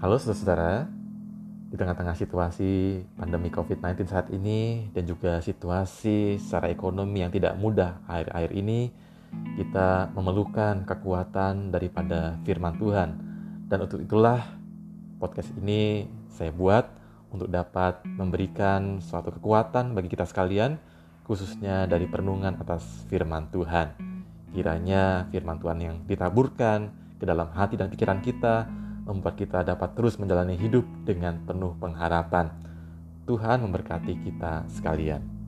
Halo saudara-saudara, di tengah-tengah situasi pandemi COVID-19 saat ini dan juga situasi secara ekonomi yang tidak mudah akhir-akhir ini, kita memerlukan kekuatan daripada firman Tuhan. Dan untuk itulah podcast ini saya buat untuk dapat memberikan suatu kekuatan bagi kita sekalian, khususnya dari perenungan atas firman Tuhan. Kiranya firman Tuhan yang ditaburkan ke dalam hati dan pikiran kita membuat kita dapat terus menjalani hidup dengan penuh pengharapan. Tuhan memberkati kita sekalian.